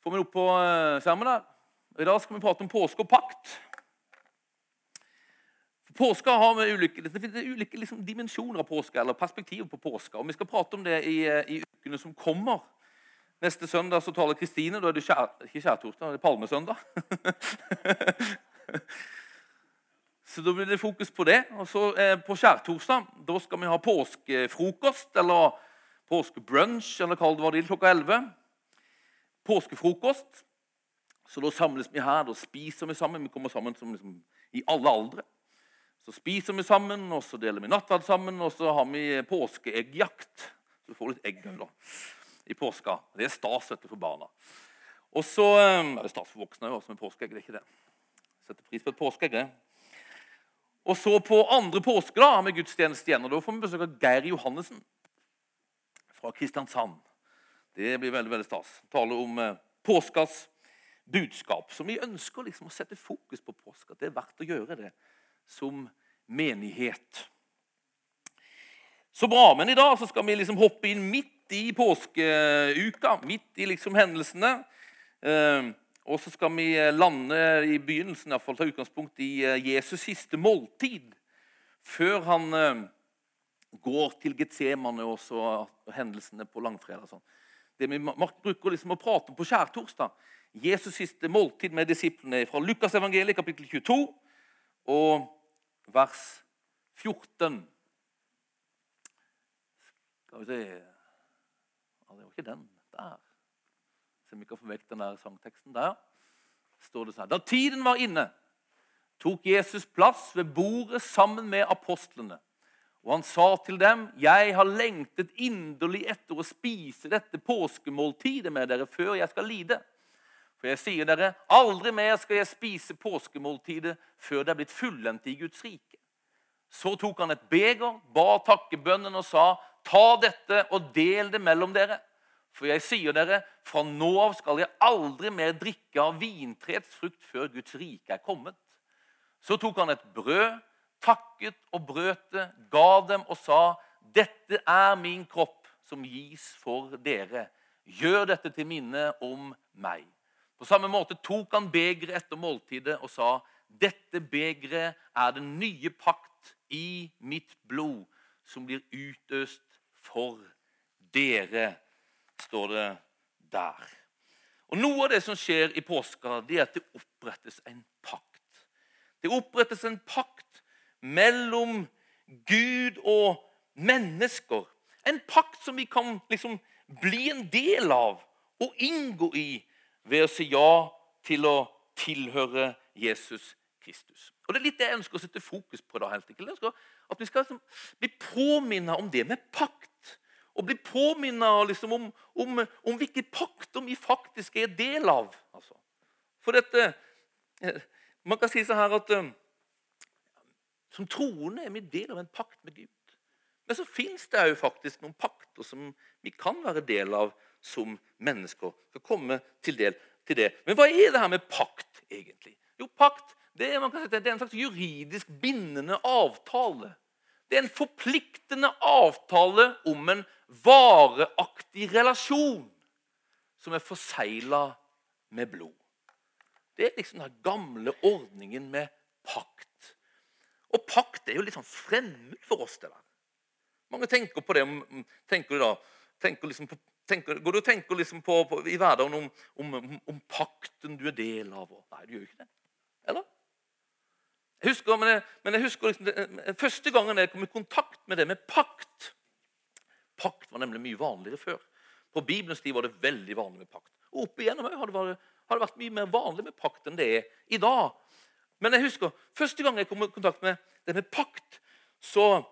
Får vi opp på eh, skjermen der? I dag skal vi prate om påske og pakt. For Påska har vi ulike, det finnes ulike liksom, dimensjoner av påske, eller perspektiver på påska. Og Vi skal prate om det i, eh, i ukene som kommer. Neste søndag så taler Kristine. Da er det kjær, ikke skjærtorsdag, det er palmesøndag. så da blir det fokus på det. Og så eh, På skjærtorsdag da skal vi ha påskefrokost, eller påskebrunch, eller hva det vil, klokka 11. Påskefrokost. Så da samles vi her, da spiser vi sammen. Vi kommer sammen som liksom, i alle aldre. Så spiser vi sammen, og så deler vi nattverd sammen, og så har vi påskeeggjakt. Så du får litt egg da, i påska. Det er stas vet for barna. Og så eh, er det stas for voksne òg, med påskeegg. det er ikke det. Setter pris på et påskeegg. Og så på andre påske da, har vi gudstjeneste igjen. og Da får vi besøk av Geir Johannessen fra Kristiansand. Det blir veldig veldig stas. Tale om eh, påskas budskap. Så vi ønsker liksom å sette fokus på påska. Det er verdt å gjøre det som menighet. Så bra. Men i dag så skal vi liksom hoppe inn midt i påskeuka. Midt i liksom hendelsene. Eh, og så skal vi lande i begynnelsen, i hvert fall ta utgangspunkt i eh, Jesus siste måltid. Før han eh, går til Getsemane og så hendelsene på langfredag. Sånn. Det vi bruker liksom å prate om på skjærtorsdag. Jesus siste måltid med disiplene fra Lukas evangeliet, kapittel 22, og vers 14. Skal vi se ja, Det var ikke den. Der. Se om vi kan få vekk den der sangteksten der. står det sånn. Da tiden var inne, tok Jesus plass ved bordet sammen med apostlene. Og han sa til dem, 'Jeg har lengtet inderlig etter å spise dette påskemåltidet med dere før jeg skal lide.' For jeg sier dere, aldri mer skal jeg spise påskemåltidet før det er blitt fullendt i Guds rike. Så tok han et beger, ba takkebønnen og sa, ta dette og del det mellom dere. For jeg sier dere, fra nå av skal jeg aldri mer drikke av vintreets frukt før Guds rike er kommet. Så tok han et brød, takket og brøt det, ga dem og sa, dette er min kropp som gis for dere. Gjør dette til minne om meg. På samme måte tok han begeret etter måltidet og sa, dette begeret er den nye pakt i mitt blod, som blir utøst for dere, står det der. Og Noe av det som skjer i påska, det er at det opprettes en pakt. Det opprettes en pakt mellom Gud og mennesker. En pakt som vi kan liksom bli en del av og inngå i ved å si ja til å tilhøre Jesus Kristus. Og Det er litt det jeg ønsker å sette fokus på. da, helt enkelt. At vi skal liksom bli påminnet om det med pakt. Og bli påminnet liksom om, om, om hvilke pakter vi faktisk er del av. Altså. For dette Man kan si sånn her at um, som troende er vi del av en pakt med Gud. Men så fins det jo faktisk noen pakter som vi kan være del av som mennesker. Skal komme til, del, til det. Men hva er det her med pakt, egentlig? Jo, pakt det er, si, det er en slags juridisk bindende avtale. Det er en forpliktende avtale om en vareaktig relasjon som er forsegla med blod. Det er liksom den gamle ordningen med pakt. Og pakt er jo litt sånn fremmed for oss. det der. Mange tenker på det tenker da, tenker liksom på, tenker, Går du og tenker liksom på, på, i hverdagen om, om, om, pakten du er del av? Nei, du gjør jo ikke det. Eller? Jeg husker, men jeg, men jeg husker liksom, det, Første gangen jeg kom i kontakt med det med pakt Pakt var nemlig mye vanligere før. På Bibelens tid var det veldig vanlig med pakt. Og opp igjennom har det vært mye mer vanlig med pakt enn det er i dag. Men jeg husker, første gang jeg kom i kontakt med det med pakt, så,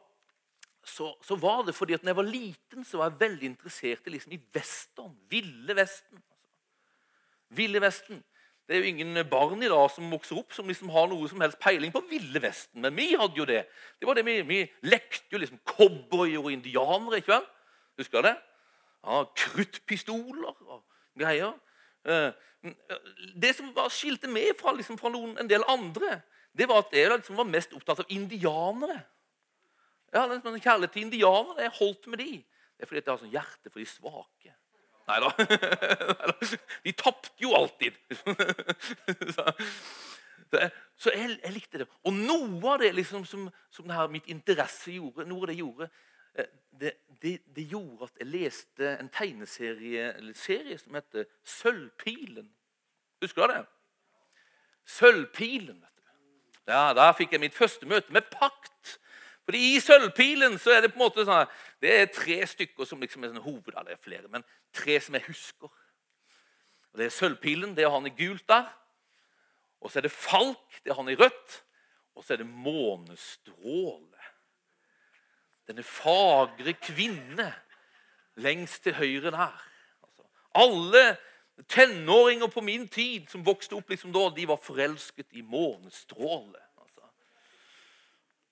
så, så var det fordi at når jeg var liten, så var jeg veldig interessert i, liksom, i western. Ville Vesten. Ville Vesten. Det er jo ingen barn i dag som vokser opp som liksom har noe som helst peiling på Ville Vesten. Men vi hadde jo det. Det var det Vi, vi lekte jo liksom cowboyer og indianere. ikke vel? Husker du det? Ja, Kruttpistoler og greier. Eh, det som skilte meg fra, liksom, fra noen, en del andre, det var at jeg liksom var mest opptatt av indianere. Jeg hadde en kjærlighet til indianere. Jeg holdt med de. Det er fordi jeg har sånn hjerte for de svake. Nei da. De tapte jo alltid. så, jeg, jeg, likte det. Og noe av det liksom, som, som det mitt interesse gjorde, noe av det gjorde, det, det, det, gjorde at jeg leste en tegneserie som heter Sølvpilen. Husker du det? Sølvpilen. vet du. Ja, Da fikk jeg mitt første møte med pakt. Fordi I Sølvpilen så er det på en måte sånn, det er tre stykker som liksom er sånn hoved, er flere, men tre som jeg husker. Og Det er Sølvpilen, det er han i gult der. Og så er det Falk, det er han i rødt. Og så er det Månestråle. Denne fagre kvinne lengst til høyre der. Altså, alle tenåringer på min tid som vokste opp liksom da, de var forelsket i Månestråle. Altså.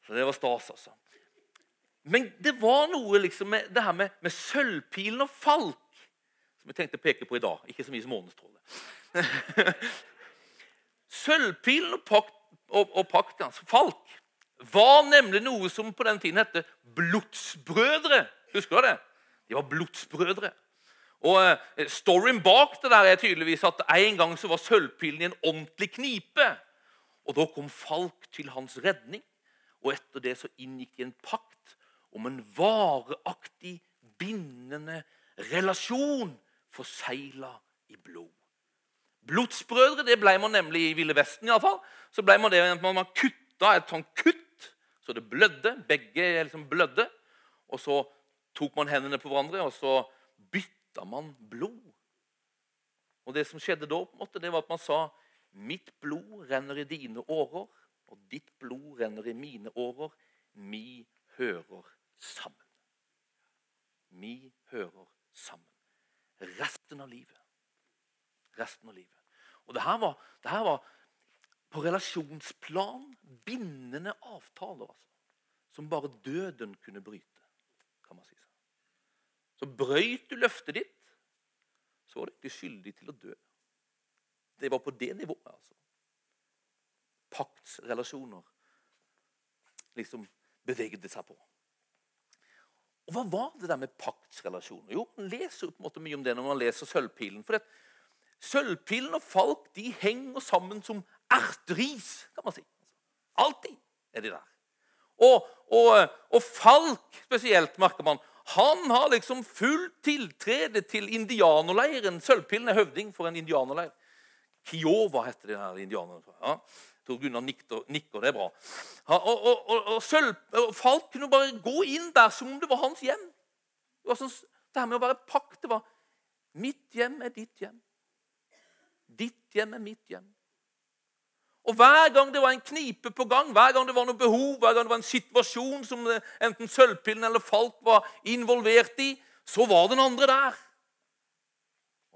Så det var stas, altså. Men det var noe liksom med det her med, med sølvpilen og Falk som jeg tenkte å peke på i dag. Ikke så mye som månestråle. Sølvpilen og, pakt, og, og pakt, altså Falk var nemlig noe som på den tiden hette blodsbrødre. Husker du det? De var blodsbrødre. Og eh, Storyen bak det der er tydeligvis at en gang så var sølvpilen i en ordentlig knipe. Og Da kom Falk til hans redning, og etter det så inngikk de en pakt om en vareaktig, bindende relasjon forsegla i blod. Blodsbrødre det ble man nemlig i Ville Vesten. I alle fall. Så ble man det at man kutta et sånt kutt så det blødde. Begge liksom blødde. Og så tok man hendene på hverandre, og så bytta man blod. Og Det som skjedde da, på en måte, det var at man sa Mitt blod renner i dine årer, og ditt blod renner i mine årer. Vi hører sammen. Vi hører sammen resten av livet. Resten av livet. Og det her var, det her var på relasjonsplan bindende avtaler altså, som bare døden kunne bryte. kan man si. Så brøyt du løftet ditt, så var du ikke skyldig til å dø. Det var på det nivået. altså. Paktsrelasjoner liksom bevegde seg på. Og Hva var det der med paktsrelasjoner? Jo, Man leser på en måte mye om det når man leser Sølvpilen. For at Sølvpilen og Falk de henger sammen som erteris, kan man si. Alltid er de der. Og, og, og Falk spesielt, merker man, han har liksom fullt tiltrede til indianerleiren. Sølvpillen er høvding for en indianerleir. Kiowa heter de her indianerne. Ja. Tor Gunnar nikker, nikker, det er bra. Og, og, og, Sølv, Falk kunne bare gå inn der som om det var hans hjem. Det, var sånn, det her med å være pakt det var Mitt hjem er ditt hjem. Ditt hjem er mitt hjem. Og Hver gang det var en knipe på gang, hver gang det var noe behov, hver gang det var en situasjon som enten Sølvpillen eller Falk var involvert i, så var den andre der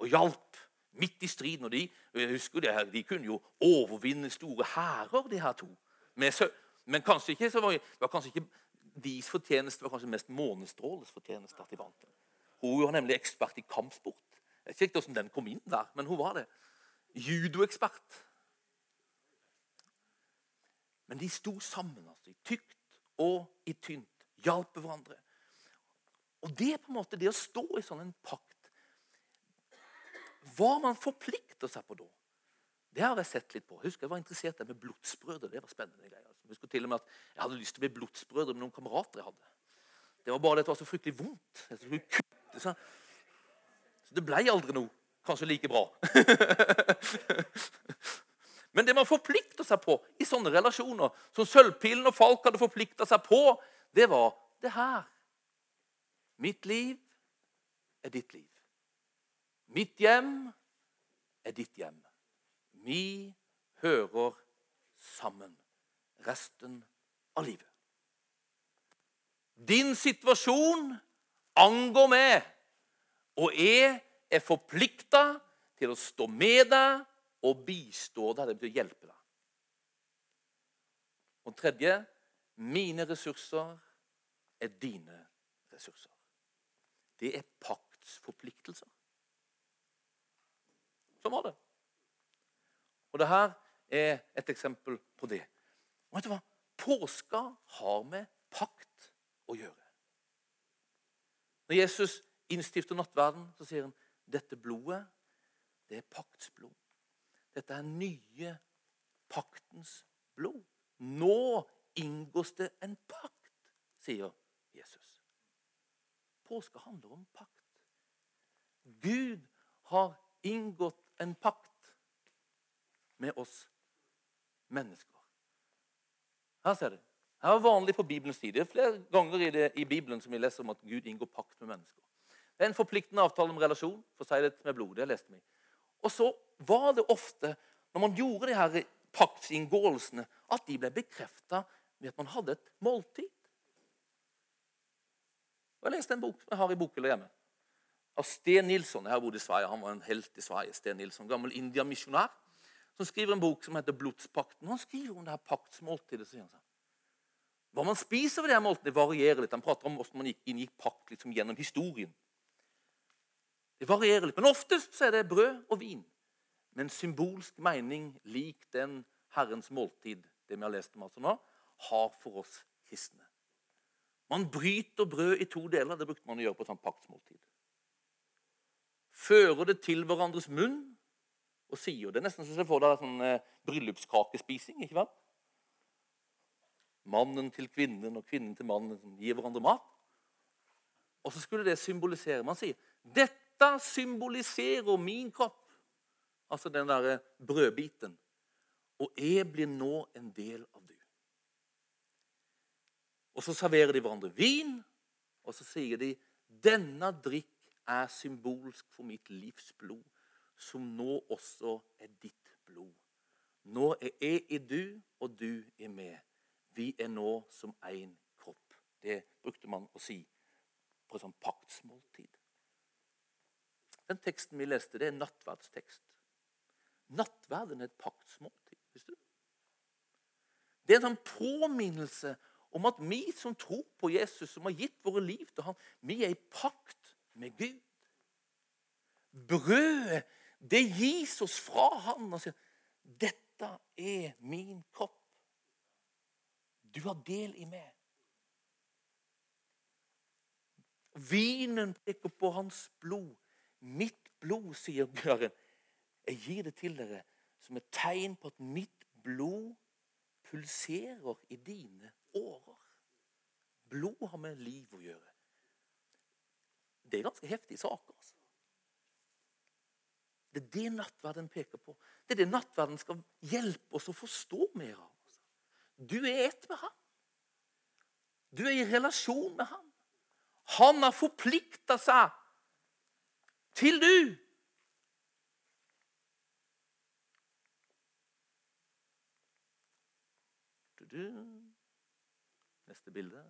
og hjalp midt i striden. Og de, jeg husker det her, de kunne jo overvinne store hærer, de her to. Men kanskje ikke, var, var kanskje ikke deres fortjeneste var kanskje mest Månestråles fortjeneste. at de vant. Hun var nemlig ekspert i kampsport. Jeg vet ikke hvordan den kom inn der, men hun var det. Judoekspert. Men de sto sammen, altså, i tykt og i tynt. Hjalp hverandre. Og det på en måte det å stå i sånn en pakt hva man forplikter seg på da, det har jeg sett litt på. Jeg husker jeg var interessert i med blodsbrødre. Det var spennende greier. Altså. Jeg husker til og med at jeg hadde lyst til å bli blodsbrødre med noen kamerater jeg hadde. Det var bare det at det var så fryktelig vondt. Skulle kutte Så det ble aldri noe. Kanskje like bra. Men det man forplikter seg på i sånne relasjoner, som Sølvpilen og Falk hadde forplikta seg på, det var det her. Mitt liv er ditt liv. Mitt hjem er ditt hjem. Vi hører sammen resten av livet. Din situasjon angår meg, og jeg er forplikta til å stå med deg og bistå deg. Det betyr hjelpe deg. Og tredje mine ressurser er dine ressurser. Det er paktsforpliktelser. Sånn var det. Og det her er et eksempel på det. Og vet du hva? Påska har med pakt å gjøre. Når Jesus innstifter nattverden, så sier han dette blodet det er paktsblod. Dette er nye paktens blod. Nå inngås det en pakt, sier Jesus. Påske handler om pakt. Gud har inngått en pakt med oss mennesker. Her ser du. Her er vanlig på Bibelens tid. Det er flere ganger i, det, i Bibelen som vi leser om at Gud inngår pakt med mennesker. Det er en forpliktende avtale om relasjon. for å si det med blod, det leste vi. Og så var det ofte, når man gjorde de her paktsinngåelsene, at de ble bekrefta ved at man hadde et måltid. Og Jeg leste en bok jeg har i bokhylla hjemme. Av Sten Nilsson. Jeg har bodd i Sverige. Han var en helt i Sverige. Sten Nilsson, Gammel indiamisjonær. Som skriver en bok som heter 'Blodspakten'. Han skriver om det her paktsmåltidet. sier han sånn. Hva man spiser ved det her måltidet, varierer litt. Han prater om hvordan man gikk, inngikk pakt liksom, gjennom historien. Det varierer litt, Men oftest så er det brød og vin. Med en symbolsk mening lik den Herrens måltid det vi har lest om altså nå, har for oss kristne. Man bryter brød i to deler. Det brukte man å gjøre på et sånt paktsmåltid. Fører det til hverandres munn og sier det. Nesten som du får deg sånn eh, bryllupskakespising. ikke vel? Mannen til kvinnen og kvinnen til mannen som gir hverandre mat. Og så skulle det symbolisere Man sier dette symboliserer min kropp. Altså den derre brødbiten. Og jeg blir nå en del av du. Og så serverer de hverandre vin, og så sier de denne drikk er symbolsk for mitt livs blod, som nå også er ditt blod. Nå er jeg i du, og du er med. Vi er nå som én kropp. Det brukte man å si på et sånt paktsmåltid. Den teksten vi leste, det er nattverdstekst. Nattverden er et paktsmåltid. Visste du? Det er en sånn påminnelse om at vi som tror på Jesus, som har gitt våre liv til ham, vi er i pakt med Gud. Brødet, det gis oss fra ham og sier dette er min kropp. Du har del i meg. Vinen peker på hans blod. Mitt blod, sier Herren. Jeg gir det til dere som et tegn på at mitt blod pulserer i dine årer. Blod har med liv å gjøre. Det er ganske heftige saker. altså. Det er det nattverden peker på. Det er det nattverden skal hjelpe oss å forstå mer av. Altså. Du er ett med ham. Du er i relasjon med ham. Han har forplikta seg til du. Neste bilde.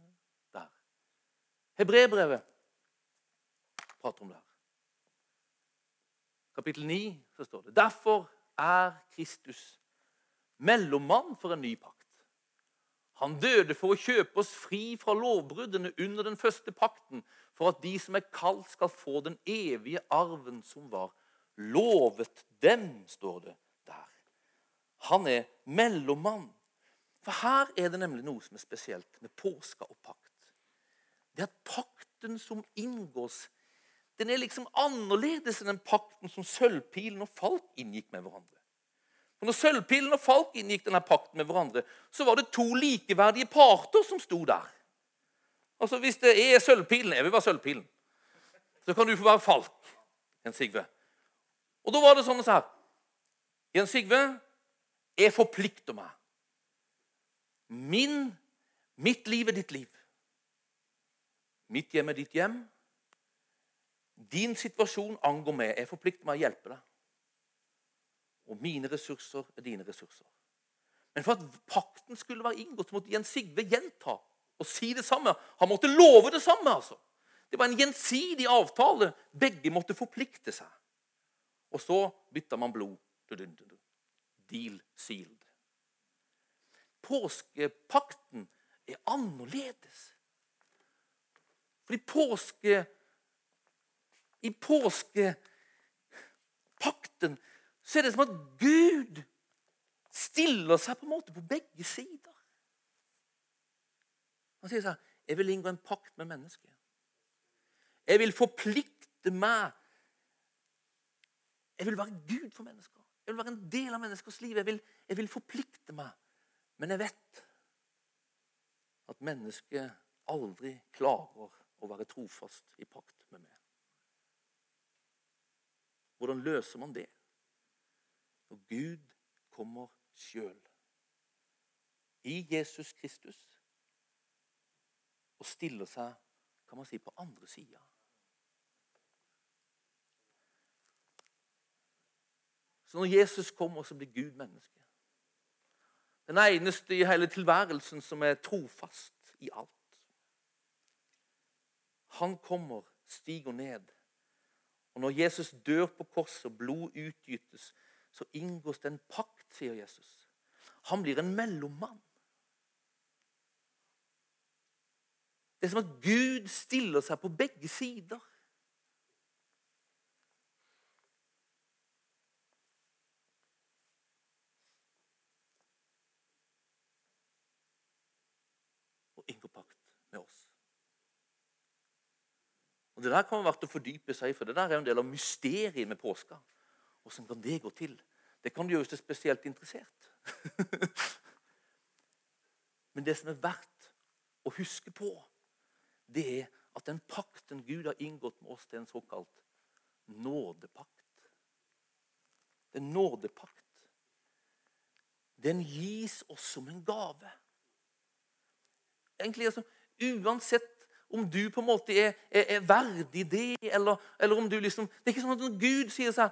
Der. Hebrebrevet prater om det her. Kapittel 9 så står det Derfor er Kristus mellommann for en ny pakt. Han døde for å kjøpe oss fri fra lovbruddene under den første pakten, for at de som er kalt, skal få den evige arven som var lovet dem, står det der. Han er mellommann. For her er det nemlig noe som er spesielt med påske og pakt. Det at pakten som inngås, den er liksom annerledes enn den pakten som Sølvpilen og Falk inngikk med hverandre. For når Sølvpilen og Falk inngikk denne pakten med hverandre, så var det to likeverdige parter som sto der. Altså Hvis det er Sølvpilen Jeg vil være Sølvpilen. Så kan du få være Falk, Jens Sigve. Og da var det sånn her Jens Sigve, jeg forplikter meg. Min, mitt liv er ditt liv. Mitt hjem er ditt hjem. Din situasjon angår meg. Jeg forplikter meg å hjelpe deg. Og mine ressurser er dine ressurser. Men for at pakten skulle være inngått, så måtte Jens Sigve gjenta og si det samme. Han måtte love det samme. altså. Det var en gjensidig avtale. Begge måtte forplikte seg. Og så bytta man blod. Deal sealed påskepakten er annerledes. Fordi påske I påskepakten så er det som at Gud stiller seg på en måte på begge sider. Han sier sånn Jeg vil inngå en pakt med mennesket. Jeg vil forplikte meg. Jeg vil være Gud for mennesker. Jeg vil være en del av menneskers liv. Jeg vil, jeg vil forplikte meg. Men jeg vet at mennesket aldri klarer å være trofast i pakt med meg. Hvordan løser man det? Når Gud kommer sjøl i Jesus Kristus og stiller seg kan man si, på andre sida. Så når Jesus kommer, så blir Gud menneske. Den eneste i hele tilværelsen som er trofast i alt. Han kommer, stiger ned. Og når Jesus dør på korset og blod utgytes, så inngås det en pakt, sier Jesus. Han blir en mellommann. Det er som at Gud stiller seg på begge sider. Og inngår pakt med oss. Og Det der kan være verdt å fordype seg i, for det der er en del av mysteriet med påska. Hvordan kan det gå til? Det kan gjøres til spesielt interessert. Men det som er verdt å huske på, det er at den pakten Gud har inngått med oss, det er en såkalt nådepakt. Det er en nådepakt. Den gis oss som en gave. Egentlig altså, Uansett om du på en måte er, er, er verdig det, eller, eller, om du liksom Det er ikke sånn at Gud sier sånn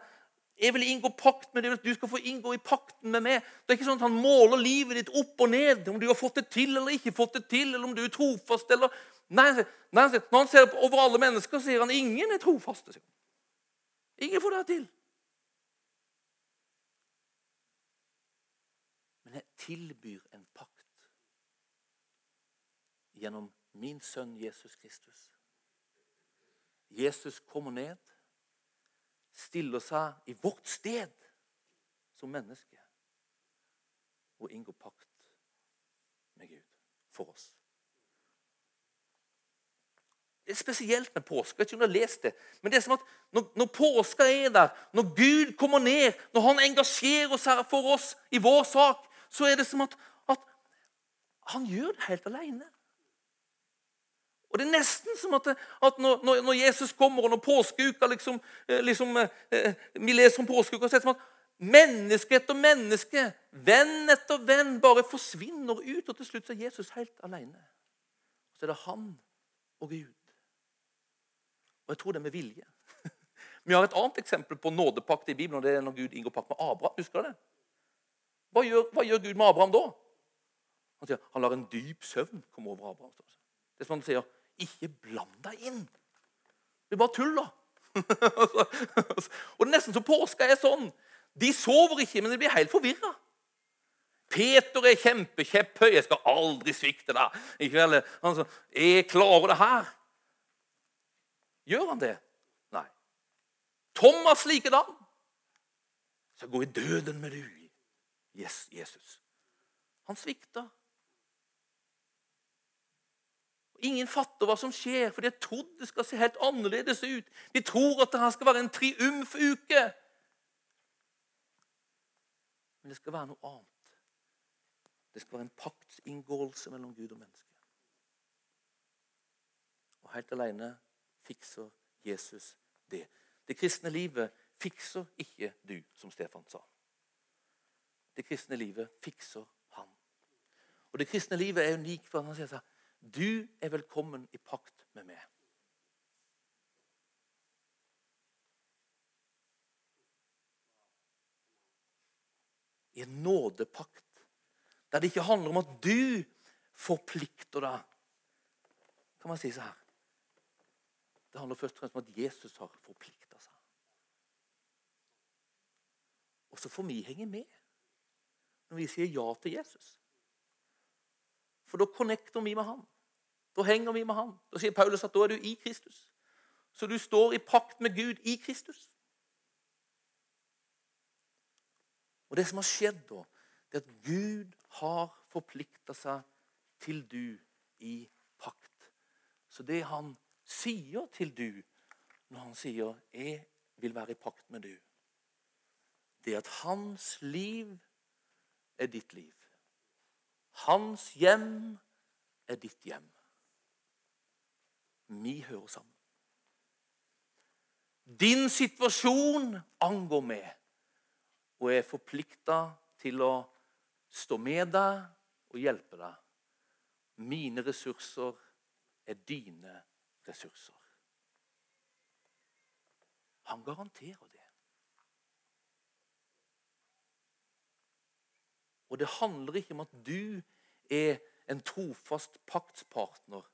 jeg vil inngå pakt med deg, du skal få inngå i pakten med meg. Det er ikke sånn at Han måler livet ditt opp og ned, om du har fått det til eller ikke fått det til, eller om du er trofast eller Nei, nei Når han ser over alle mennesker, sier han ingen er trofaste. Ingen får det til. Men jeg tilbyr en pakt gjennom min sønn Jesus Kristus. Jesus kommer ned stiller seg i vårt sted som menneske og inngår pakt med Gud for oss. Det er spesielt med påske. Jeg vet ikke om du har lest det. Men det er som at når, når påska er der, når Gud kommer ned, når han engasjerer seg for oss i vår sak, så er det som at, at han gjør det helt alene. Og Det er nesten som at, at når, når, Jesus kommer, og når påskeuka liksom, eh, liksom eh, eh, Vi leser om påskeuka, så er det som at menneske etter menneske, venn etter venn, bare forsvinner ut. Og til slutt er Jesus helt alene. Så er det han og Gud. Og jeg tror det er med vilje. Vi har et annet eksempel på nådepakt i Bibelen. og det er når Gud inngår pakt med Abraham. Husker du det? Hva gjør, hva gjør Gud med Abraham da? Han sier han lar en dyp søvn komme over Abraham. Det er som han sier ikke bland deg inn. Det er bare tull, da. og det er nesten så påska er sånn. De sover ikke, men de blir helt forvirra. Peter er kjempekjepphøy. 'Jeg skal aldri svikte deg.' Ikke vel? Han sa, 'Jeg klarer det her.' Gjør han det? Nei. Thomas likedan. Så gå i døden med du, Jesus. Han svikter. Ingen fatter hva som skjer, for de har trodd det skal se helt annerledes ut. De tror at det her skal være en triumfuke. Men det skal være noe annet. Det skal være en paktsinngåelse mellom Gud og menneske. Og helt alene fikser Jesus det. Det kristne livet fikser ikke du, som Stefan sa. Det kristne livet fikser han. Og det kristne livet er unikt for han sier sånn du er velkommen i pakt med meg. I en nådepakt der det ikke handler om at du forplikter deg. Kan man si så her? Det handler først og fremst om at Jesus har forplikta seg. Og så får vi henge med når vi sier ja til Jesus. For da connecter vi med han. Da henger vi med han. Da sier Paulus at da er du i Kristus. Så du står i pakt med Gud i Kristus. Og Det som har skjedd da, det er at Gud har forplikta seg til du i pakt. Så det han sier til du når han sier 'Jeg vil være i pakt med du', det er at hans liv er ditt liv. Hans hjem er ditt hjem. Vi hører sammen. Din situasjon angår meg, og jeg er forplikta til å stå med deg og hjelpe deg. Mine ressurser er dine ressurser. Han garanterer det. Og det handler ikke om at du er en trofast paktspartner.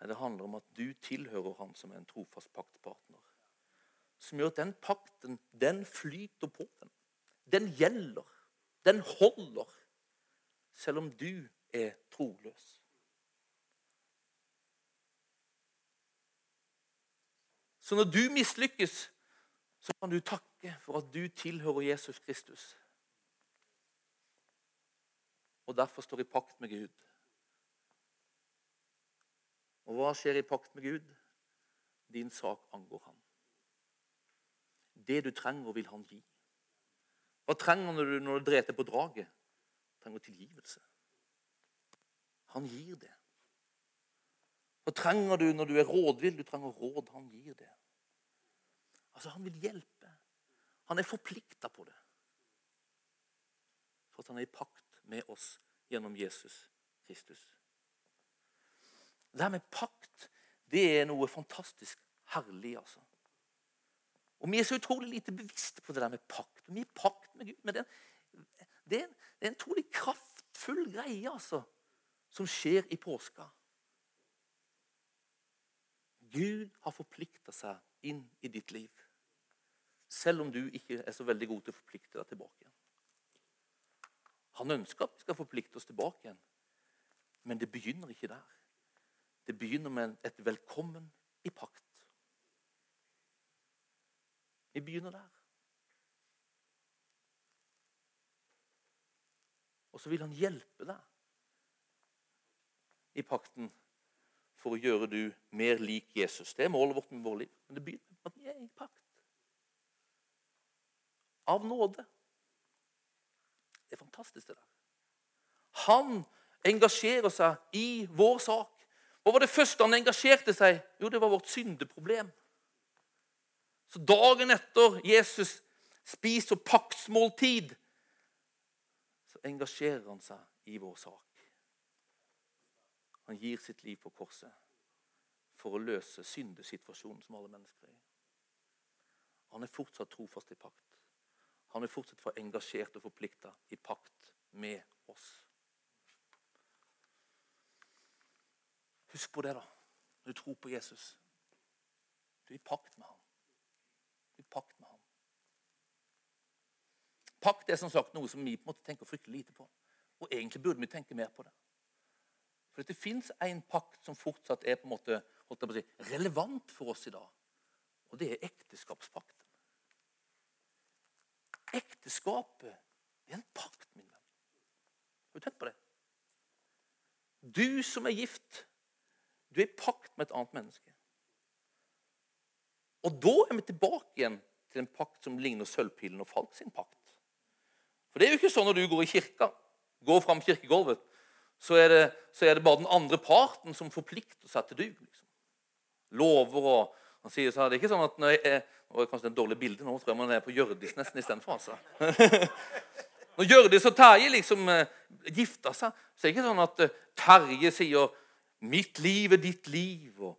Nei, det handler om at du tilhører han som er en trofast paktspartner. Som gjør at den pakten, den flyter på. Den Den gjelder. Den holder. Selv om du er troløs. Så når du mislykkes, så kan du takke for at du tilhører Jesus Kristus. Og derfor står i pakt med Gud. Og hva skjer i pakt med Gud? Din sak angår han. Det du trenger, vil han gi. Hva trenger du når du dreter på draget? Du trenger tilgivelse. Han gir det. Hva trenger du når du er rådvill? Du trenger råd. Han gir det. Altså, Han vil hjelpe. Han er forplikta på det. For at han er i pakt med oss gjennom Jesus Kristus. Det her med pakt, det er noe fantastisk herlig, altså. Og vi er så utrolig lite bevisste på det der med pakt. Vi er pakt med Gud. Men det det er, en, det er en utrolig kraftfull greie, altså, som skjer i påska. Gud har forplikta seg inn i ditt liv. Selv om du ikke er så veldig god til å forplikte deg tilbake. Han ønsker at vi skal forplikte oss tilbake igjen. Men det begynner ikke der. Det begynner med et velkommen i pakt. Vi begynner der. Og så vil han hjelpe deg i pakten for å gjøre du mer lik Jesus. Det er målet vårt med vårt liv. Men det begynner med at vi er i pakt. Av nåde. Det er fantastisk, det der. Han engasjerer seg i vår sak. Hva var det første han engasjerte seg? Jo, det var vårt syndeproblem. Så dagen etter Jesus spiser paktsmåltid, så engasjerer han seg i vår sak. Han gir sitt liv på korset for å løse syndesituasjonen som alle mennesker er i. Han er fortsatt trofast i pakt. Han er fortsatt for engasjert og forplikta i pakt med oss. Husk på det, da, når du tror på Jesus. Du er i pakt med ham. Du er i pakt med ham. Pakt er som sagt noe som vi på en måte tenker fryktelig lite på. Og egentlig burde vi tenke mer på det. For det fins en pakt som fortsatt er på en måte holdt jeg på å si, relevant for oss i dag. Og det er ekteskapspakten. Ekteskapet er en pakt, min venn. Har du tenkt på det? Du som er gift, du er i pakt med et annet menneske. Og da er vi tilbake igjen til en pakt som ligner sølvpilen og Falk sin pakt. For det er jo ikke sånn når du går i kirka, går fram kirkegulvet, så er, det, så er det bare den andre parten som forplikter seg til du. Liksom. Lover og han sier så, Det er ikke sånn at når jeg er, og Kanskje det er en dårlig bilde nå. tror jeg man er på Hjørdis nesten istedenfor. Altså. Når Hjørdis og Terje liksom uh, gifter seg, så er det ikke sånn at uh, Terje sier 'Mitt liv er ditt liv', og,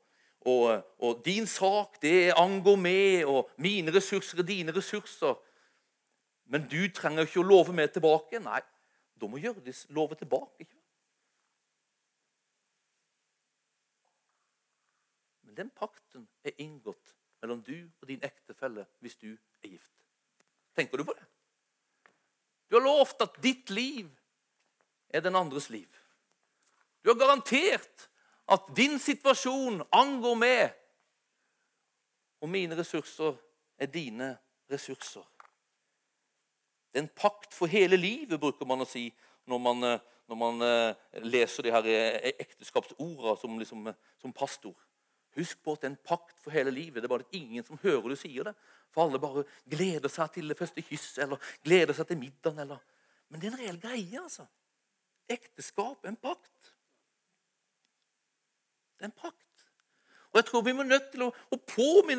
og, og 'din sak, det angår meg', og 'mine ressurser er dine ressurser'. Men du trenger ikke å love meg tilbake. Nei, da må Hjørdis love tilbake. ikke Men den pakten er inngått mellom du og din ektefelle hvis du er gift. Tenker du på det? Du har lovt at ditt liv er den andres liv. Du har garantert at din situasjon angår meg, og mine ressurser er dine ressurser. Det er en pakt for hele livet, bruker man å si når man, eh, når man eh, leser de her eh, ekteskapsordene som, liksom, som pastor. Husk på at det er en pakt for hele livet. Det er bare ingen som hører du sier det. For alle bare gleder seg til det første kysset eller gleder seg til middagen. Eller. Men det er en reell greie. altså. Ekteskap er en pakt. Det er en pakt. Og jeg tror Vi må nødt til å, å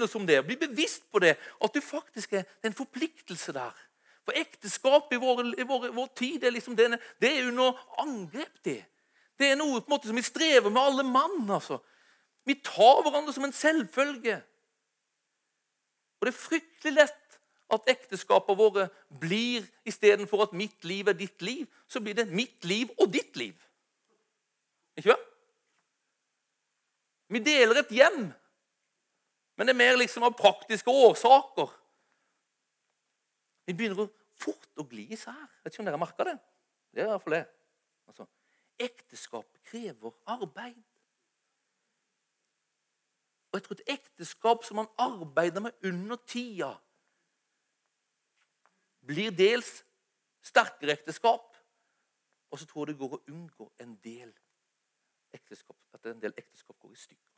oss om det, bli bevisst på det. At det faktisk er, det er en forpliktelse der. For ekteskap i vår, i vår, vår tid er, liksom, det, det er under angrep. Det Det er noe på en måte som vi strever med alle mann. altså. Vi tar hverandre som en selvfølge. Og det er fryktelig lett at ekteskapene våre blir istedenfor at mitt liv er ditt liv, så blir det mitt liv og ditt liv. Ikke sant? Vi deler et hjem, men det er mer liksom av praktiske årsaker. Vi begynner fort å gli især. Vet ikke om dere har merka det? Det er i hvert fall det. Altså, ekteskap krever arbeid. Og jeg tror et ekteskap som man arbeider med under tida, blir dels sterkere ekteskap. Og så tror jeg det går å unngå en del ekteskap, at en del ekteskap går i stykker.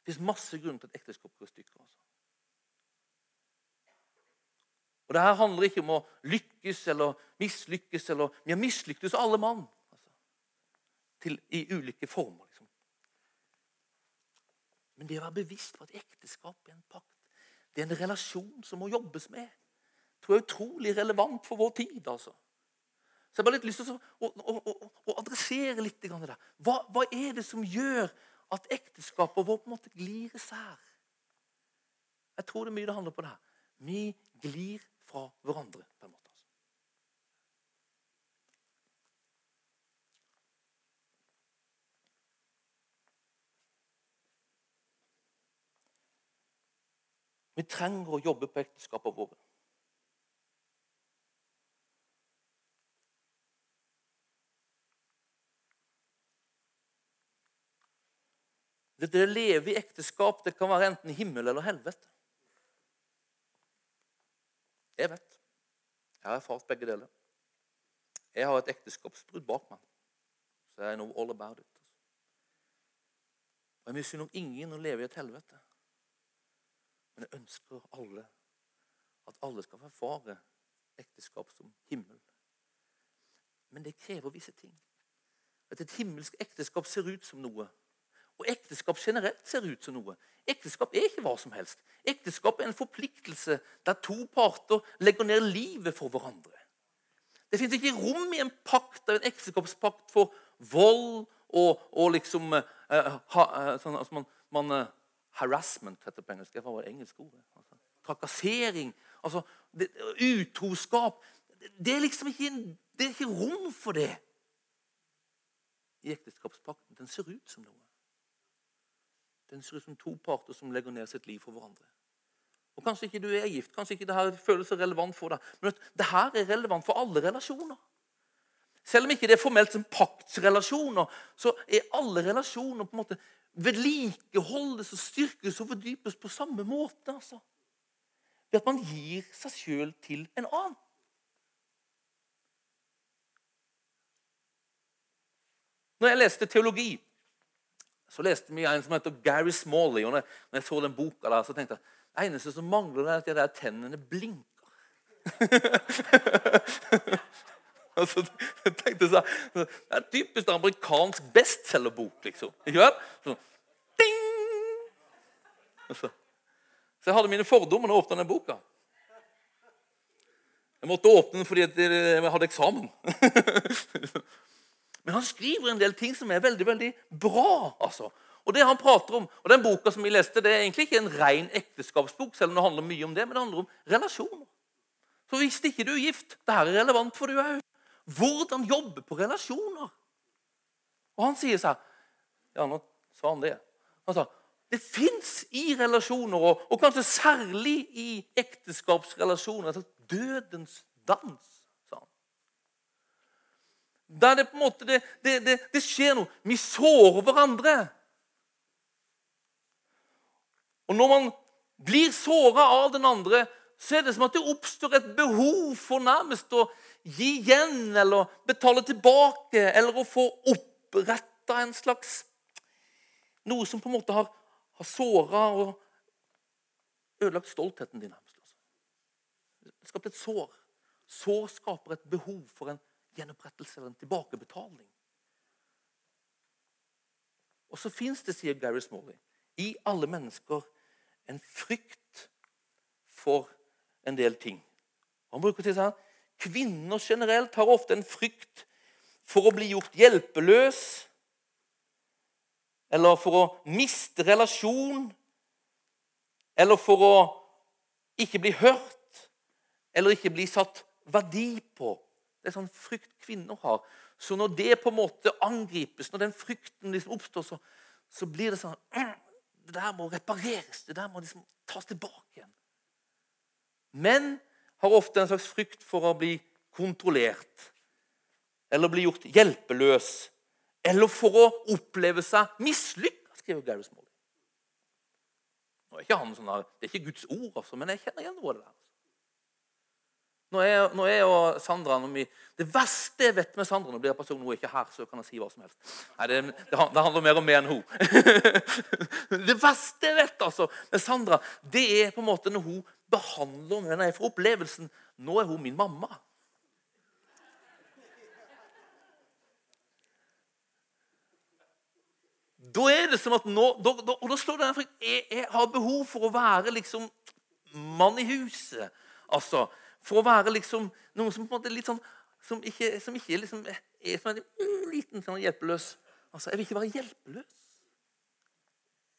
Det fins masse grunner til at ekteskap går i stykker. altså. Og Det her handler ikke om å lykkes eller mislykkes. eller Vi har mislyktes alle mann altså, til, i ulike former. Men det å være bevisst på at ekteskap er en pakt, det er en relasjon som må jobbes med, tror jeg er utrolig relevant for vår tid. altså. Så jeg har bare litt lyst til å, å, å, å adressere litt det der. Hva, hva, er det som gjør at ekteskapet vårt på en måte glir især? Jeg tror det er mye det handler på det her. Vi glir fra hverandre. på en måte. Vi trenger å jobbe på ekteskapene våre. Det, å leve i ekteskap det kan være enten himmel eller helvete. Jeg vet. Jeg har erfart begge deler. Jeg har et ekteskapsbrudd bak meg, så jeg know all about it. Og Jeg misunner ingen å leve i et helvete. Men jeg ønsker alle at alle skal erfare ekteskap som himmel. Men det krever visse ting. At et himmelsk ekteskap ser ut som noe. Og ekteskap generelt ser ut som noe. Ekteskap er ikke hva som helst. Ekteskap er en forpliktelse der to parter legger ned livet for hverandre. Det fins ikke rom i en pakt, en ekteskapspakt for vold og, og liksom eh, ha, uh, sånn, altså man, man uh, Harassment heter det på engelsk. Det var engelsk engelske ordet. Altså, trakassering. Altså, det, utroskap. Det er liksom ikke, det er ikke rom for det i ekteskapspakten. Den ser ut som noe. Den ser ut som to parter som legger ned sitt liv for hverandre. Og Kanskje ikke du er gift, kanskje ikke dette føles så relevant for deg. Men det her er relevant for alle relasjoner. Selv om ikke det er formelt som paktsrelasjoner, så er alle relasjoner på en måte vedlikeholdes og styrkes og fordypes på samme måte. altså. Ved at man gir seg sjøl til en annen. Når jeg leste teologi, så leste vi en som heter Gary Smalley. og Når jeg så den boka, der, så tenkte jeg det eneste som mangler, er at de der tennene blinker. og så tenkte jeg så, Det er typisk amerikansk bestselgerbok. liksom. Ikke vel? Så, ding! Så, så jeg hadde mine fordommer da jeg åpna den boka. Jeg måtte åpne den fordi jeg hadde eksamen. Men han skriver en del ting som er veldig veldig bra. altså. Og det han prater om, og Den boka som vi leste, det er egentlig ikke en ren ekteskapsbok, selv om det handler mye om det, men det handler om relasjoner. Så hvis ikke du er gift, det her er relevant for du òg. Hvordan jobbe på relasjoner. Og han sier seg Ja, nå sa han det. Han sa det fins i relasjoner, og, og, kanskje særlig i ekteskapsrelasjoner, altså dødens dans. sa han. Der det på en måte det, det, det, det skjer noe. Vi sårer hverandre. Og når man blir såra av den andre, så er det som at det oppstår et behov for nærmest å gi igjen eller betale tilbake eller å få oppretta en slags Noe som på en måte har, har såra og ødelagt stoltheten din. Altså. Skapt et sår. Sår skaper et behov for en gjenopprettelse eller en tilbakebetaling. Og så fins det, sier Gary Smalley, i alle mennesker en frykt for en del ting. Han bruker til sånn, Kvinner generelt har ofte en frykt for å bli gjort hjelpeløs eller for å miste relasjon eller for å ikke bli hørt eller ikke bli satt verdi på. Det er sånn frykt kvinner har. Så når det på en måte angripes, når den frykten liksom oppstår, så, så blir det sånn Det der må repareres. Det der må liksom tas tilbake igjen. Menn har ofte en slags frykt for å bli kontrollert eller bli gjort hjelpeløs eller for å oppleve seg mislykka, skriver Gary Smalley. Nå er ikke han sånn her, Det er ikke Guds ord, altså, men jeg kjenner igjen noe av det der. Altså. Nå er, nå er jo Sandra vi, Det verste jeg vet med Sandra Nå blir personen hun er ikke her, så kan jeg si hva som helst. Nei, det, det handler mer om meg enn hun. det verste jeg vet altså, med Sandra, det er på en måte når hun behandler meg henne jeg får opplevelsen Nå er hun min mamma. Da er det som at nå, da, da, og da slår det der, jeg, jeg har behov for å være liksom mann i huset. Altså, For å være liksom noen som på en måte litt sånn som ikke, som ikke liksom, er som en liten sånn hjelpeløs. Altså, Jeg vil ikke være hjelpeløs.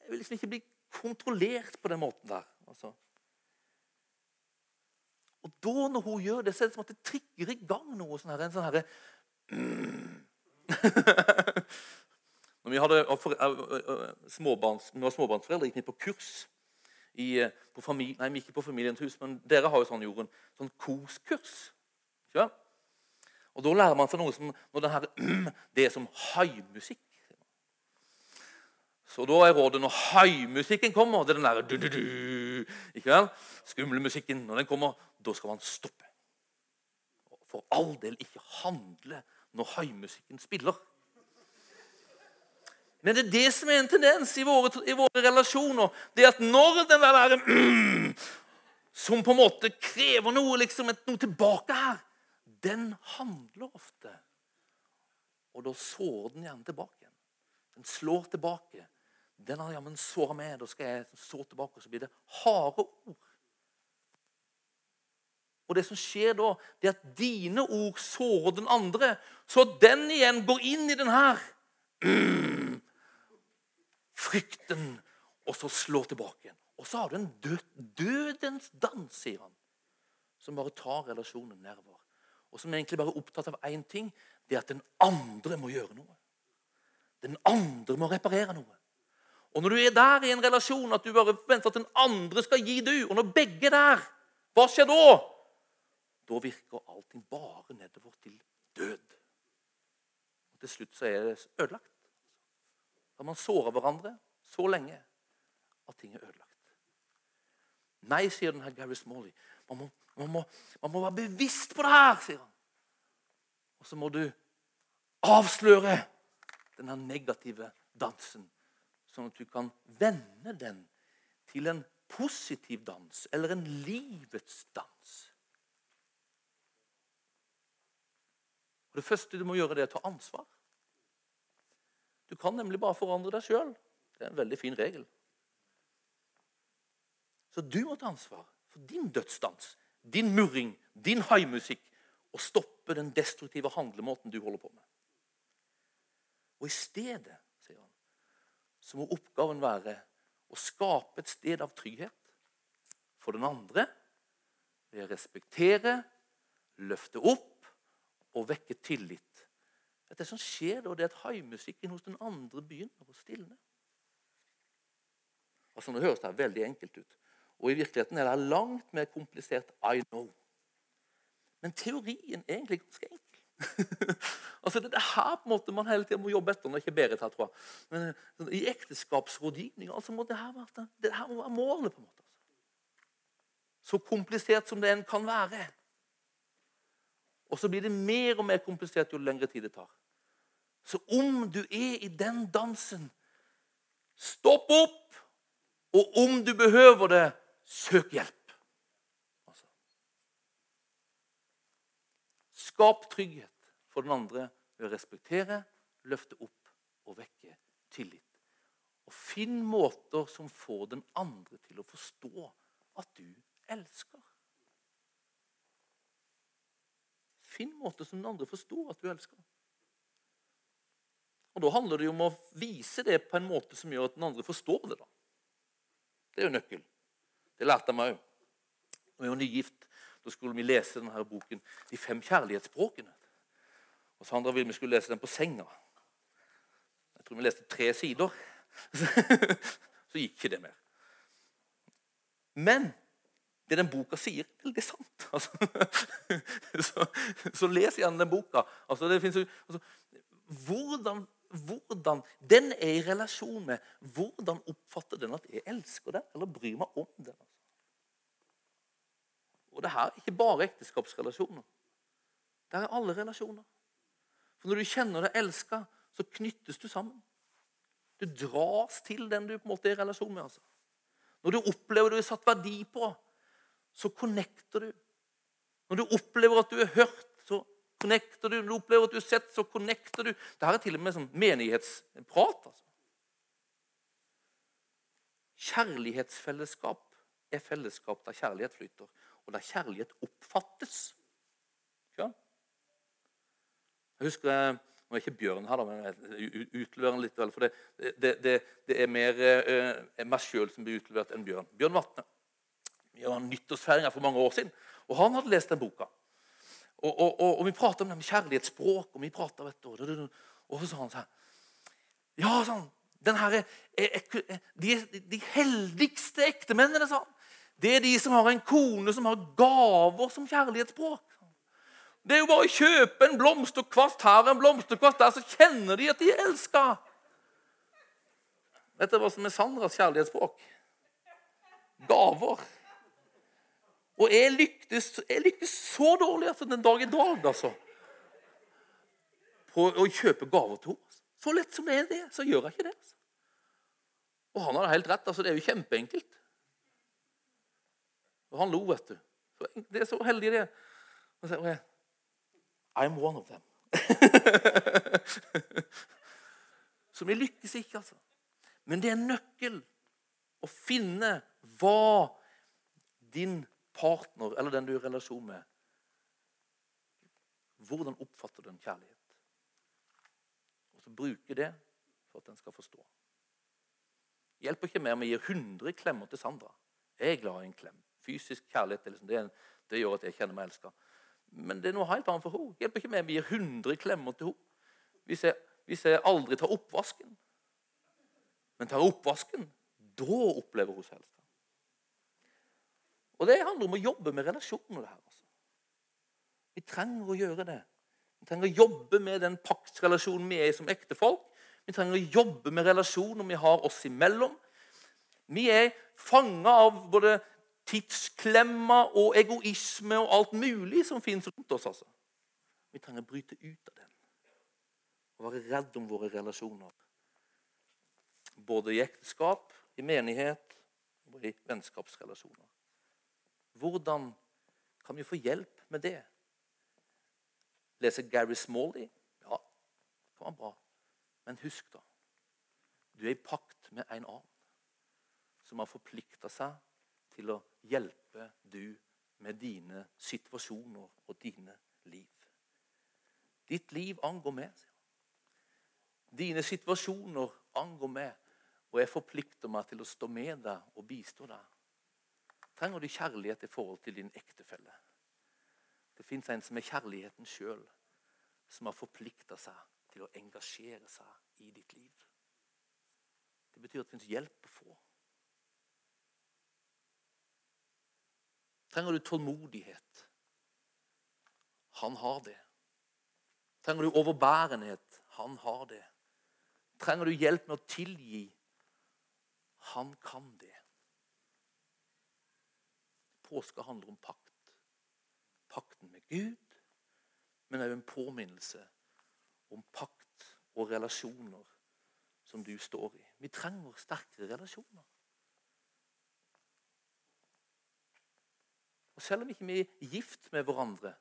Jeg vil liksom ikke bli kontrollert på den måten der. Altså. Og da, når hun gjør det, så er det som at det trigger i gang noe sånn her, en sånn herre mm. Når vi, hadde småbarns, vi var småbarnsforeldre, gikk vi på kurs i, på familie, nei, ikke på Familiens hus, men dere har jo sånn jorden, sånn koskurs. Ja? Og Da lærer man seg noe som når det, her, det er som haimusikk. Så da er rådet når haimusikken kommer, det er den derre du-du-du, ikke vel? skumle musikken, når den kommer, da skal man stoppe. For all del ikke handle når haimusikken spiller. Men det er det som er en tendens i våre, i våre relasjoner. Det er at når den der mm, som på en måte krever noe, liksom, noe tilbake her, den handler ofte. Og da sårer den gjerne tilbake. Den slår tilbake. Den har jammen såra meg. Da skal jeg så tilbake, og så blir det harde ord. Og det som skjer da, det er at dine ord sårer den andre, så den igjen går inn i den her. Frykten, og så slår tilbake igjen. Og så har du en død, dødens dans, sier han, som bare tar relasjonen nedover. Og som egentlig bare er opptatt av én ting, det er at den andre må gjøre noe. Den andre må reparere noe. Og når du er der i en relasjon at du bare venter at den andre skal gi du, og når begge er der, hva skjer da? Da virker allting bare nedover til død. Og Til slutt så er det ødelagt. Da man sårer hverandre så lenge at ting er ødelagt. Nei, sier denne Gary Smalley. Man må, man, må, man må, være bevisst på det her, sier han. Og så må du avsløre denne negative dansen, sånn at du kan vende den til en positiv dans, eller en livets dans. Og Det første du må gjøre, det er å ta ansvar. Du kan nemlig bare forandre deg sjøl. Det er en veldig fin regel. Så du må ta ansvar for din dødsdans, din murring, din haimusikk, og stoppe den destruktive handlemåten du holder på med. Og i stedet, så må oppgaven være å skape et sted av trygghet for den andre ved å respektere, løfte opp og vekke tillit at Det som skjer da, det er at haimusikken hos den andre begynner å stilne. Altså, Nå høres det veldig enkelt ut, og i virkeligheten er det langt mer komplisert. I know. Men teorien er egentlig ganske enkel. altså, Det er her på en måte man hele tida må jobbe etter. når ikke Berit tror jeg. Men sånn, I ekteskapsrådgivning altså må det her være, det her må være målet. på en måte. Altså. Så komplisert som det enn kan være. Og så blir det mer og mer komplisert jo lengre tid det tar. Så om du er i den dansen, stopp opp Og om du behøver det, søk hjelp. Altså. Skap trygghet for den andre ved å respektere, løfte opp og vekke tillit. Og finn måter som får den andre til å forstå at du elsker. Finn måter som den andre forstår at du elsker. Og Da handler det jo om å vise det på en måte som gjør at den andre forstår det. da. Det er jo nøkkel. Det lærte jeg meg òg. Da jeg var nygift, da skulle vi lese denne boken 'De fem kjærlighetsspråkene'. Og Sandra ville vi skulle lese den på senga. Jeg tror vi leste tre sider. Så gikk ikke det mer. Men det den boka sier, er veldig sant. Altså, så, så, les gjerne den boka. Altså, finnes, altså, hvordan, hvordan, Den er i relasjon med hvordan oppfatter den at jeg elsker den, eller bryr meg om den. Og det her er ikke bare ekteskapsrelasjoner. Det er alle relasjoner. For Når du kjenner deg elska, så knyttes du sammen. Du dras til den du på en måte er i relasjon med. altså. Når du opplever du er satt verdi på, så connecter du. Når du opplever at du er hørt, så connecter du. Når du opplever at du er sett, så connecter du. Dette er til og med sånn menighetsprat. altså. Kjærlighetsfellesskap er fellesskap der kjærlighet flyter, og der kjærlighet oppfattes. Ja? Jeg husker det er ikke Bjørn her, da, men jeg utleverer han litt. For det, det, det, det er mer eh, meg sjøl som blir utlevert enn Bjørn. Bjørn Vatne. Vi har nyttårsfeiringa for mange år siden, og han hadde lest den boka. Og, og, og, og vi prata om det med kjærlighetsspråk, og vi pratet, vet du, og så sa han sånn Ja, sånn, den her er, er, er, de, de heldigste ektemennene, sa han. Det er de som har en kone som har gaver som kjærlighetsspråk. Det er jo bare å kjøpe en blomsterkvast her en blomsterkvast der, så kjenner de at de er elska. Du hva som er Sandras kjærlighetsspråk? Gaver. Og jeg lyktes, jeg lyktes så dårlig altså, den dag i dag altså, på å kjøpe gaver til henne. Så lett som det er det, så gjør jeg ikke det. Altså. Og han hadde helt rett. altså Det er jo kjempeenkelt. Og han lo, vet du. Det er så heldig, det. Og så, og jeg, I'm one of them. Så vi lykkes ikke, altså. Men det er en nøkkel å finne hva din partner, eller den du er i relasjon med Hvordan oppfatter den kjærlighet? Og så bruke det for at den skal forstå. Det hjelper ikke mer om vi gir 100 klemmer til Sandra. Jeg er glad i en klem. Fysisk kjærlighet liksom, det, det, gjør at jeg kjenner meg elska. Men det er noe helt annet for henne. Hjelper ikke med vi gir 100 klemmer til henne hvis hvis jeg aldri tar oppvasken. Men tar oppvasken, da opplever hun selv. Og det handler om å jobbe med relasjoner. her. Altså. Vi trenger å gjøre det. Vi trenger å jobbe med den paktsrelasjonen vi er i som ektefolk. Vi trenger å jobbe med relasjoner vi har oss imellom. Vi er fanga av både tidsklemma og egoisme og alt mulig som finnes rundt oss. altså. Vi trenger å bryte ut av den og være redd om våre relasjoner. Både i ekteskap, i menighet og i vennskapsrelasjoner. Hvordan kan vi få hjelp med det? Lese Gary Smalley? Ja, det være bra. Men husk, da. Du er i pakt med en annen som har forplikta seg til å hjelpe du med dine situasjoner og dine liv. Ditt liv angår meg. Dine situasjoner angår meg, og jeg forplikter meg til å stå med deg og bistå deg. Trenger du kjærlighet i forhold til din ektefelle? Det fins en som er kjærligheten sjøl, som har forplikta seg til å engasjere seg i ditt liv. Det betyr at det fins hjelp å få. Trenger du tålmodighet? Han har det. Trenger du overbærenhet? Han har det. Trenger du hjelp med å tilgi? Han kan det. Påske handler om pakt. Pakten med Gud, men òg en påminnelse om pakt og relasjoner som du står i. Vi trenger sterkere relasjoner. Og selv om ikke vi er gift med hverandre,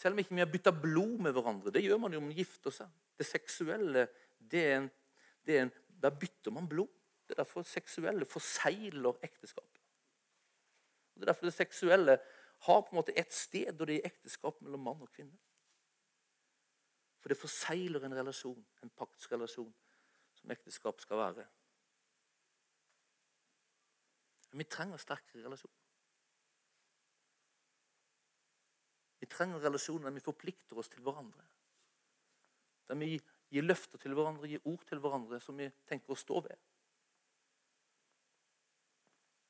selv om ikke vi har bytta blod med hverandre Det gjør man jo om man gifter seg. Det seksuelle, det er en, det er en, Da bytter man blod. Det er derfor seksuelle forsegler ekteskapet. Det er derfor det seksuelle har på en måte et sted da det er ekteskap mellom mann og kvinne. For det forsegler en relasjon, en paktsrelasjon, som ekteskap skal være. Men vi trenger sterkere relasjoner. Vi trenger relasjoner der vi forplikter oss til hverandre. Der vi gir løfter til hverandre, gir ord til hverandre som vi tenker å stå ved.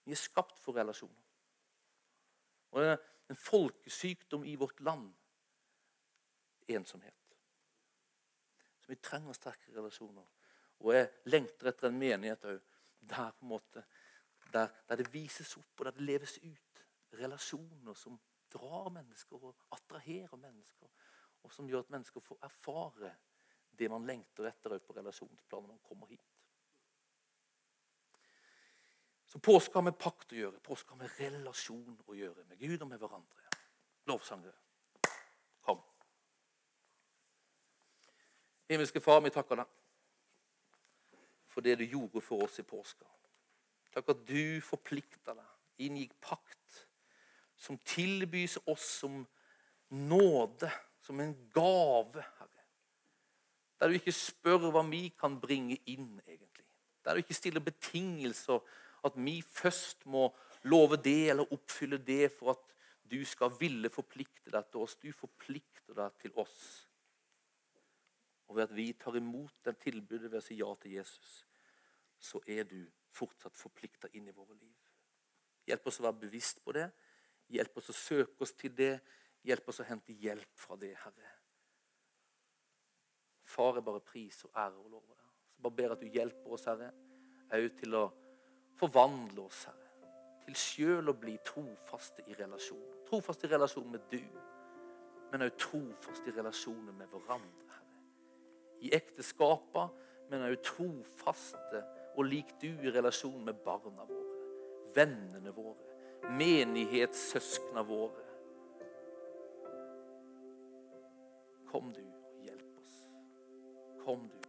Vi er skapt for relasjoner. Og det er en folkesykdom i vårt land ensomhet. Så vi trenger sterke relasjoner. Og jeg lengter etter en menighet òg der, der, der det vises opp og der det leves ut relasjoner som drar mennesker og attraherer mennesker. Og som gjør at mennesker får erfare det man lengter etter på relasjonsplanet når man kommer hit. Så påske har med pakt å gjøre. Påske har med relasjon å gjøre. Med Gud og med hverandre. Lovsangere, kom. Himmelske Far, vi takker deg for det du gjorde for oss i påska. Takk at du forplikta deg, inngikk pakt som tilbys oss som nåde, som en gave, Herre. Der du ikke spør hva vi kan bringe inn, egentlig. Der du ikke stiller betingelser at vi først må love det eller oppfylle det for at du skal ville forplikte deg til oss. Du forplikter deg til oss. Og ved at vi tar imot den tilbudet ved å si ja til Jesus, så er du fortsatt forplikta inn i våre liv. Hjelp oss å være bevisst på det. Hjelp oss å søke oss til det. Hjelp oss å hente hjelp fra det, Herre. Far er bare pris og ære og lov. Så bare ber at du hjelper oss, Herre, òg til å forvandle oss, Herre. Til sjøl å bli trofaste i relasjon. Trofaste i relasjon med du, men òg trofaste i relasjoner med hverandre, Herre. I ekteskapa, men òg trofaste og lik du i relasjon med barna våre, vennene våre, menighetssøsknene våre. Kom du og hjelp oss. Kom du